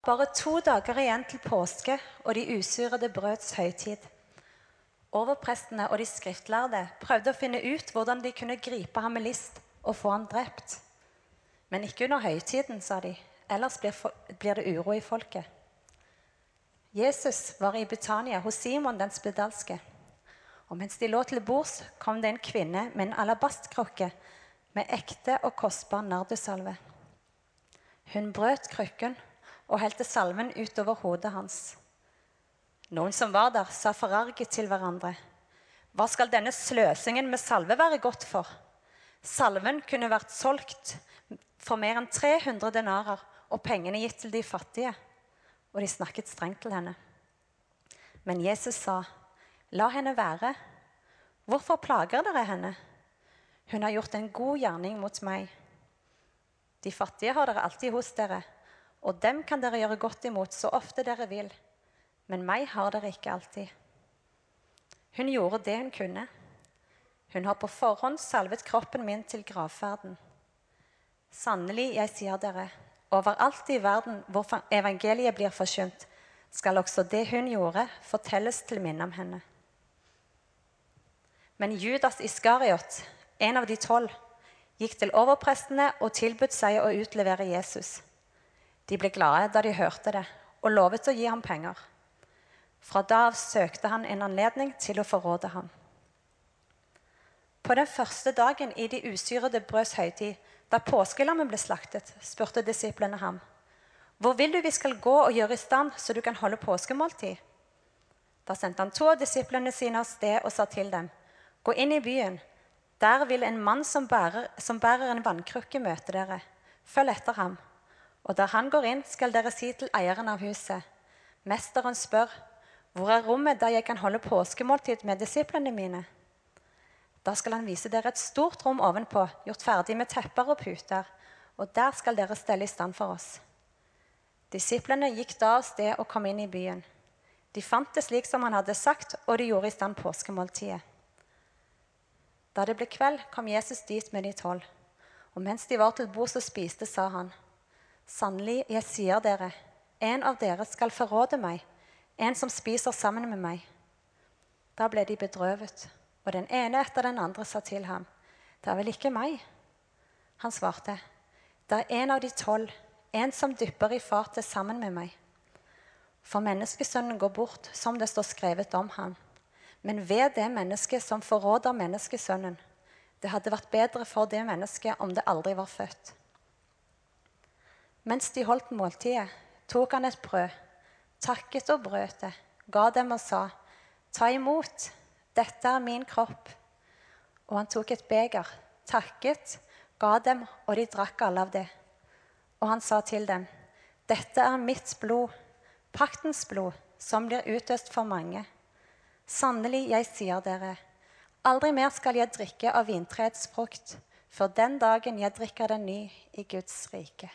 Bare to dager igjen til påske og de usurede brøds høytid. Overprestene og de skriftlærde prøvde å finne ut hvordan de kunne gripe ham med list og få ham drept. Men ikke under høytiden, sa de, ellers blir, blir det uro i folket. Jesus var i Betania hos Simon den spedalske. Og mens de lå til bords, kom det en kvinne med en alabastkrukke med ekte og kostbar nardusalve. Hun brøt krykken og helte salven utover hodet hans. Noen som var der, sa forarget til hverandre. Hva skal denne sløsingen med salve være godt for? Salven kunne vært solgt for mer enn 300 denarer og pengene gitt til de fattige. Og de snakket strengt til henne. Men Jesus sa, La henne være. Hvorfor plager dere henne? Hun har gjort en god gjerning mot meg. De fattige har dere alltid hos dere, og dem kan dere gjøre godt imot så ofte dere vil. Men meg har dere ikke alltid. Hun gjorde det hun kunne. Hun har på forhånd salvet kroppen min til gravferden. Sannelig, jeg sier dere, overalt i verden hvor evangeliet blir forkynt, skal også det hun gjorde, fortelles til minne om henne. Men Judas Iskariot, en av de tolv, gikk til overprestene og tilbød seg å utlevere Jesus. De ble glade da de hørte det, og lovet å gi ham penger. Fra da av søkte han en anledning til å forråde ham. På den første dagen i de usyrede brøds høytid, da påskelammet ble slaktet, spurte disiplene ham. Hvor vil du vi skal gå og gjøre i stand, så du kan holde påskemåltid? Da sendte han to av disiplene sine av sted og sa til dem.: Gå inn i byen. Der vil en mann som bærer, som bærer en vannkrukke, møte dere. Følg etter ham. Og der han går inn, skal dere si til eieren av huset. Mesteren spør, hvor er rommet der jeg kan holde påskemåltid med disiplene mine? Da skal han vise dere et stort rom ovenpå, gjort ferdig med tepper og puter. Og der skal dere stelle i stand for oss. Disiplene gikk da av sted og kom inn i byen. De fant det slik som han hadde sagt, og de gjorde i stand påskemåltidet. Da det ble kveld, kom Jesus dit med de tolv. Og mens de var til bords og spiste, sa han, Sannelig, jeg sier dere, en av dere skal forråde meg, en som spiser sammen med meg. Da ble de bedrøvet, og den ene etter den andre sa til ham, Det er vel ikke meg? Han svarte, Det er en av de tolv, en som dypper i fatet sammen med meg. For menneskesønnen går bort, som det står skrevet om ham. Men ved det mennesket som forråder menneskesønnen. Det hadde vært bedre for det mennesket om det aldri var født. Mens de holdt måltidet, tok han et brød, takket og brøt det, ga dem og sa, Ta imot, dette er min kropp. Og han tok et beger, takket, ga dem, og de drakk alle av det. Og han sa til dem, Dette er mitt blod, paktens blod, som blir utøst for mange. Sannelig, jeg sier dere, aldri mer skal jeg drikke av vintreets frukt, for den dagen jeg drikker den ny i Guds rike.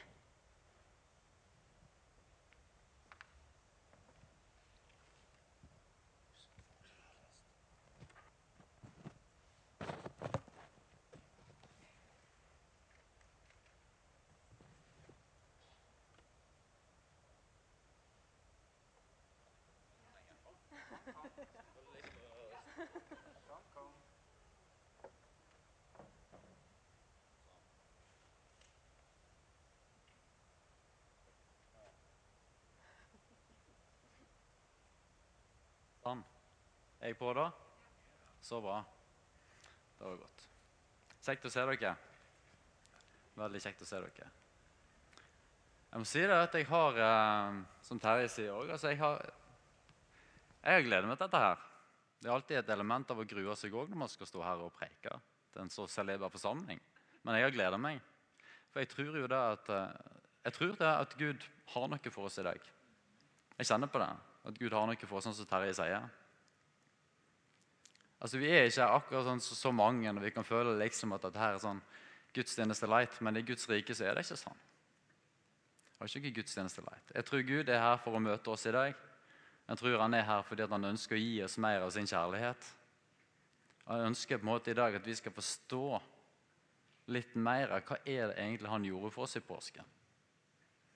Sånn. Er jeg på da? Så bra. Det var godt. Kjekt å se dere. Veldig kjekt å se dere. Jeg må si det at jeg har, eh, som Terje sier òg altså jeg, har, jeg har gledet meg til dette her. Det er alltid et element av å grue seg òg når man skal stå her og preike. Det er en så celeber forsamling. Men jeg har gleda meg. For jeg tror jo det at, eh, jeg tror det at Gud har noe for oss i dag. Jeg kjenner på det. At Gud har noe for oss, sånn som Terje sier. Altså, Vi er ikke akkurat sånn så, så mange når vi kan føle liksom at dette er sånn gudstjeneste light, men i Guds rike så er det ikke sånn. Det er ikke gudstjeneste light. Jeg tror Gud er her for å møte oss i dag. Jeg tror Han er her fordi han ønsker å gi oss mer av sin kjærlighet. Han ønsker på en måte i dag at vi skal forstå litt mer av hva er det egentlig han gjorde for oss i påsken.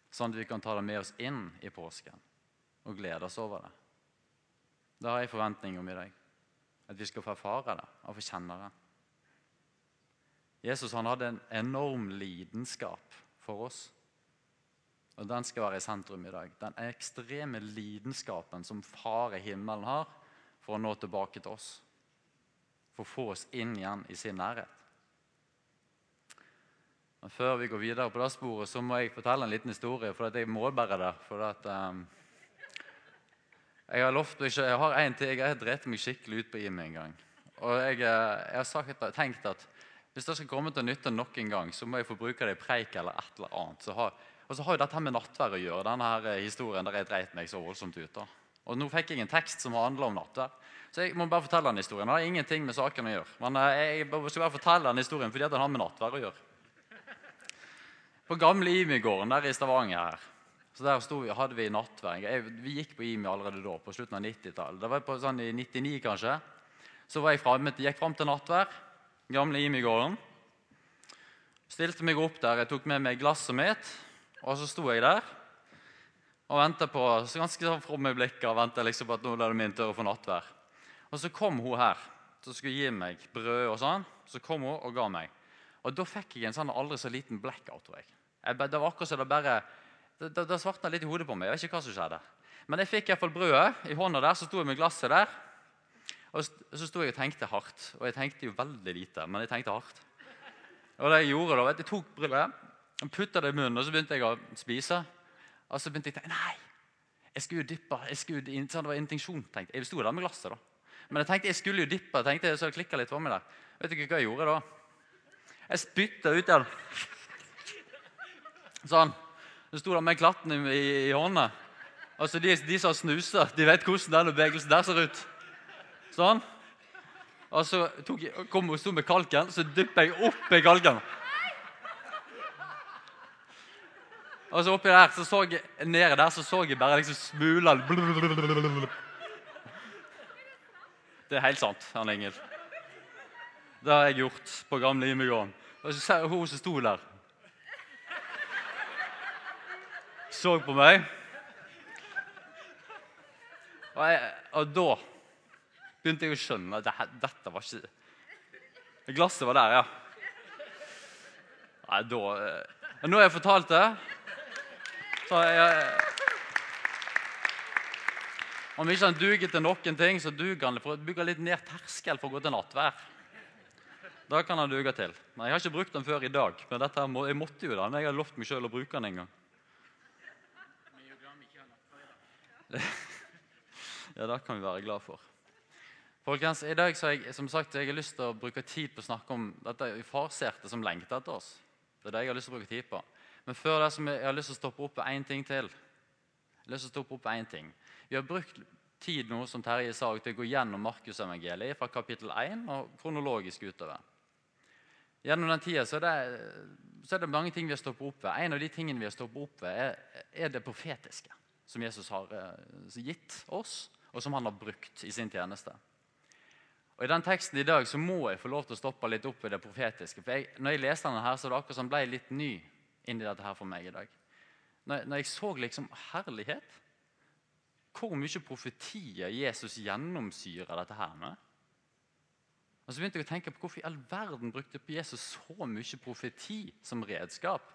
sånn at vi kan ta det med oss inn i påsken og glede oss over det. Det har jeg forventning om i dag. At vi skal få erfare det og få kjenne det. Jesus han hadde en enorm lidenskap for oss. Og Den skal være i sentrum i dag. Den ekstreme lidenskapen som Far i himmelen har for å nå tilbake til oss. For å få oss inn igjen i sin nærhet. Men Før vi går videre på det sporet, så må jeg fortelle en liten historie. For jeg må bare det. For at, um, jeg har lovt ikke, jeg har en til, jeg har drept meg skikkelig ut på IMI en gang. Og jeg, eh, jeg har sagt, tenkt at hvis det skal komme til nytte nok en gang, så må jeg få bruke det i preik eller et eller annet. Så har, og så har jo dette med nattvær å gjøre, denne her eh, historien der jeg dreit meg så voldsomt ut. da. Og Nå fikk jeg en tekst som handler om nattvær. Så jeg må bare fortelle den historien. Det har ingenting med saken å gjøre. Men eh, jeg skal bare fortelle den historien fordi den har med nattvær å gjøre. På gamle Imi-gården der i Stavanger her, så der vi, hadde vi nattverd. Vi gikk på IMI allerede da, på slutten av 90-tallet. Det var på sånn i 99 kanskje. Så jeg fremme, gikk fram til nattvær. Gamle Imi-gården. Stilte meg opp der. Jeg tok med meg glasset mitt, og så sto jeg der og venta på ganske sånn fromme blikk og venta liksom på at nå er det min tur å få nattvær. Og så kom hun her som skulle gi meg brød og sånn. Så kom hun og ga meg. Og da fikk jeg en sånn aldri så liten blackout. tror jeg. jeg det var akkurat som det bare det, det, det svartna litt i hodet på meg. Jeg vet ikke hva som skjedde. Men jeg fikk iallfall brødet i hånda der. Så sto jeg med glasset der. Og så sto jeg og tenkte hardt. Og jeg tenkte jo veldig lite, men jeg tenkte hardt. Og det Jeg gjorde da, vet du, jeg tok brødet, putta det i munnen og så begynte jeg å spise. Og så begynte jeg å tenke nei, jeg skulle jo dyppe. jeg skulle, Det var intensjon. tenkte Jeg Jeg sto der med glasset. da. Men jeg tenkte jeg skulle jo dyppe. tenkte jeg, så klikka litt for meg der. Vet du ikke hva jeg gjorde da? Jeg spytta ut den. Sånn. Så sto der med klatten i, i, i hånda. Altså de, de som snuser, de vet hvordan denne bevegelsen der ser ut. Sånn. Og så tok jeg, kom hun sto med kalken, så dyppa jeg oppi kalken. Og så oppi der, så så jeg, nede der så så jeg bare liksom smuler Det er helt sant, han Engel. Det har jeg gjort på gamle Imegården. Og så ser jeg hun som sto der Så på meg. Og, jeg, og da begynte jeg å skjønne at det, dette var ikke Glasset var der, ja. Nei, da Men Nå har jeg fortalt det. Så jeg, om ikke han duger til noen ting, så duger han for å bygge litt ned terskel for å gå til nattvær. Da kan han duge til. Men Jeg har ikke brukt den før i dag, men dette, jeg måtte jo den. Jeg har lovt meg sjøl å bruke den en gang. Ja, det kan vi være glad for. Folkens, I dag så jeg som sagt, jeg har lyst til å bruke tid på å snakke om dette farserte som lengter etter oss. Det er det jeg har lyst til å bruke tid på. Men før det så jeg har lyst til å stoppe opp ved én ting til. Jeg har lyst til å stoppe opp på en ting. Vi har brukt tid nå som Terje sa, til å gå gjennom Markusevangeliet fra kapittel 1 og kronologisk utover. Gjennom den tida så, så er, det, mange ting vi har stoppet opp ved. En av de tingene vi har stoppet opp ved, er, er det profetiske som Jesus har eh, gitt oss og som han har brukt i sin tjeneste. Og I den teksten i dag så må jeg få lov til å stoppe litt opp ved det profetiske. for jeg, når jeg leste denne her, så var det akkurat som ble litt ny inn i dette her for meg i dag. Når, når jeg så liksom herlighet Hvor mye profetier Jesus gjennomsyrer dette her med. Og så begynte jeg å tenke på Hvorfor i all verden brukte Jesus så mye profeti som redskap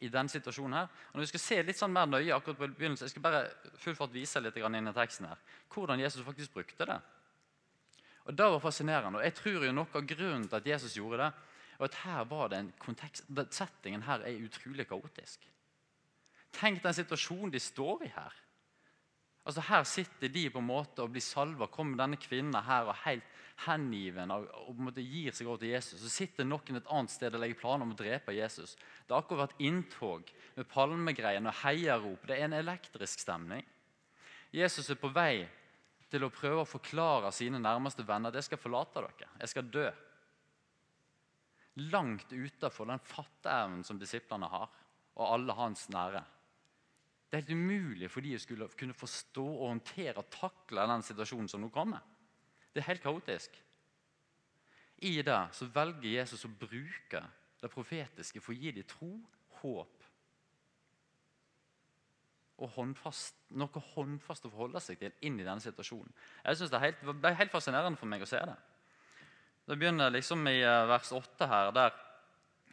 i denne situasjonen her. Og når vi skal se litt sånn mer nøye akkurat på begynnelsen, Jeg skal bare fullfart vise litt inn i teksten her, hvordan Jesus faktisk brukte det. Og Det var fascinerende. og jeg tror jo Noe av grunnen til at Jesus gjorde det, og at her var det en kontekst, Settingen her er utrolig kaotisk. Tenk den situasjonen de står i her. Altså Her sitter de på en måte og blir salva. Kommer denne kvinnen her og helt hengiven og, på en måte gir seg over til Jesus. Så sitter noen et annet sted og legger planer om å drepe Jesus. Det har akkurat vært inntog med palmegreiene og heiarop. Det er en elektrisk stemning. Jesus er på vei til å prøve å forklare sine nærmeste venner at jeg skal forlate dere. Jeg skal dø. Langt utenfor den fatteevnen som disiplene har, og alle hans nære. Det er helt umulig for de å skulle kunne forstå og håndtere og takle den situasjonen som nå kommer. Det er helt kaotisk. I det så velger Jesus å bruke det profetiske for å gi dem tro, håp og håndfast, noe håndfast å forholde seg til inn i denne situasjonen. Jeg synes Det helt, det er helt fascinerende for meg å se det. Det begynner liksom i eh, vers 8 her, der,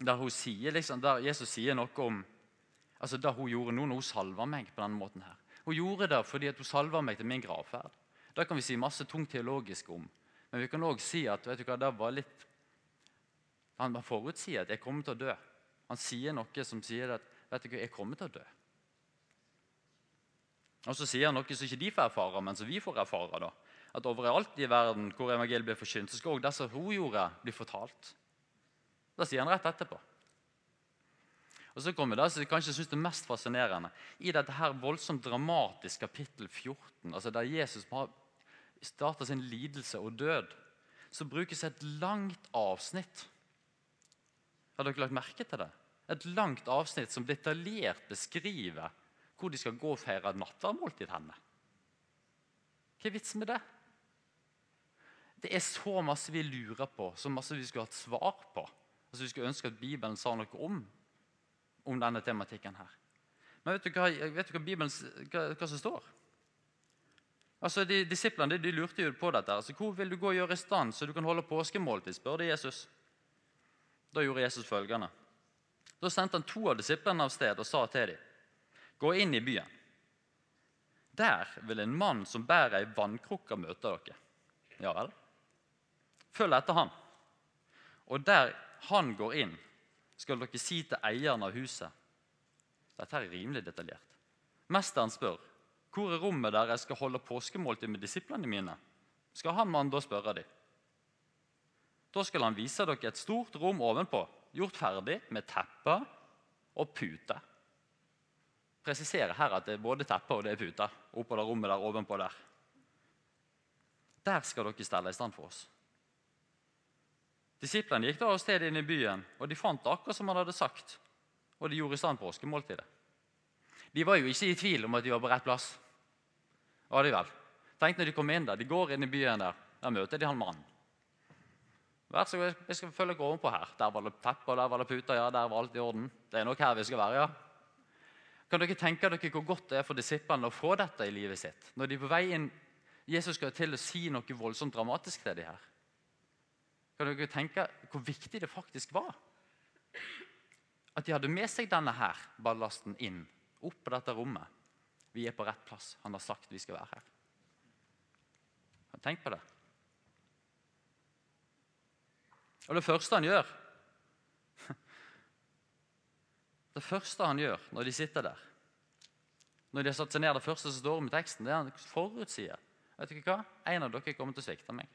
der, sier, liksom, der Jesus sier noe om altså det hun gjorde nå når hun salva meg på denne måten. her. Hun gjorde det fordi hun salva meg til min gravferd. Det kan vi si masse tungt teologisk om. Men vi kan òg si at vet du hva, det var litt Han forutsier at jeg kommer til å dø. Han sier noe som sier at vet du hva, jeg kommer til å dø. Og så sier han noe som ikke de får erfare, men som vi får erfare. da. At overalt i verden hvor evangeliet blir forkynt, så skal også det som hun gjorde, bli fortalt. Det sier han rett etterpå. Og så kommer det som jeg kanskje synes det mest fascinerende. I dette her voldsomt dramatiske kapittel 14, altså der Jesus har starta sin lidelse og død, så brukes et langt avsnitt. Har dere lagt merke til det? Et langt avsnitt som detaljert beskriver hvor de skal gå og feire nattverdmåltid henne. Hva er vitsen med det? Det er så masse vi lurer på, så masse vi skulle hatt svar på. Altså Vi skulle ønske at Bibelen sa noe om, om denne tematikken. her. Men vet du hva, vet du hva, Bibelen, hva, hva som står? Altså, de, Disiplene de, lurte jo på dette. Altså, 'Hvor vil du gå og gjøre i stand så du kan holde påskemåltid?' spurte Jesus. Da gjorde Jesus følgende. Da sendte han to av disiplene av sted og sa til dem.: Gå inn i byen. Der vil en mann som bærer ei vannkrukke, møte dere. Ja vel? Følg etter han. Og der han går inn, skal dere si til eieren av huset Dette er rimelig detaljert. Mesteren spør hvor er rommet der jeg skal holde påskemåltid med disiplene mine. Skal han mannen da spørre dem? Da skal han vise dere et stort rom ovenpå, gjort ferdig med teppe og pute presiserer her at det er både teppe og det er puter oppå det rommet der ovenpå der. Der skal dere stelle i stand for oss. Disiplene gikk da av sted inn i byen, og de fant akkurat som han hadde sagt. Og de gjorde i stand påskemåltidet. De var jo ikke i tvil om at de var på rett plass. Var de vel? Tenk når de kommer inn der, De går inn i byen der. Der møter de han mannen. Vær så god, jeg skal følge dere ovenpå her. Der var det teppe, der var det puter. Ja, der var alt i orden. Det er nok her vi skal være, ja. Kan dere tenke dere hvor godt det er for disiplene å få dette i livet sitt? Når de er på vei inn, Jesus skal til å si noe voldsomt dramatisk til de her. Kan dere tenke hvor viktig det faktisk var? At de hadde med seg denne her ballasten inn, opp på dette rommet. Vi er på rett plass. Han har sagt vi skal være her. Tenk på det. Og det første han gjør Det første han gjør når de sitter der, når de har satt seg ned, det første som står om i teksten, det er han forutsier. Vet dere hva? En av dere kommer til å svikte meg.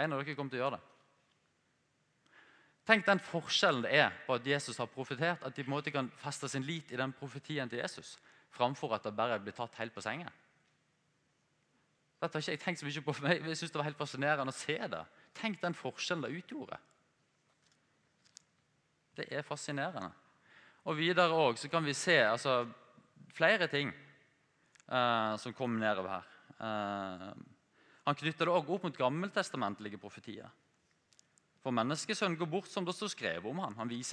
En av dere kommer til å gjøre det. Tenk den forskjellen det er på at Jesus har profetert, at de på en måte kan feste sin lit i den profetien til Jesus, framfor at det bare blir tatt helt på sengen. Dette har ikke jeg tenkt så mye på, for meg. jeg synes det var helt fascinerende å se det. Tenk den forskjellen det utgjorde. Det er fascinerende. Og videre så kan vi se altså, flere ting uh, som kommer nedover her. Uh, han knytter det òg opp mot gammeltestamentlige profetier. For menneskesønnen går bort som det står skrevet om han. Han viser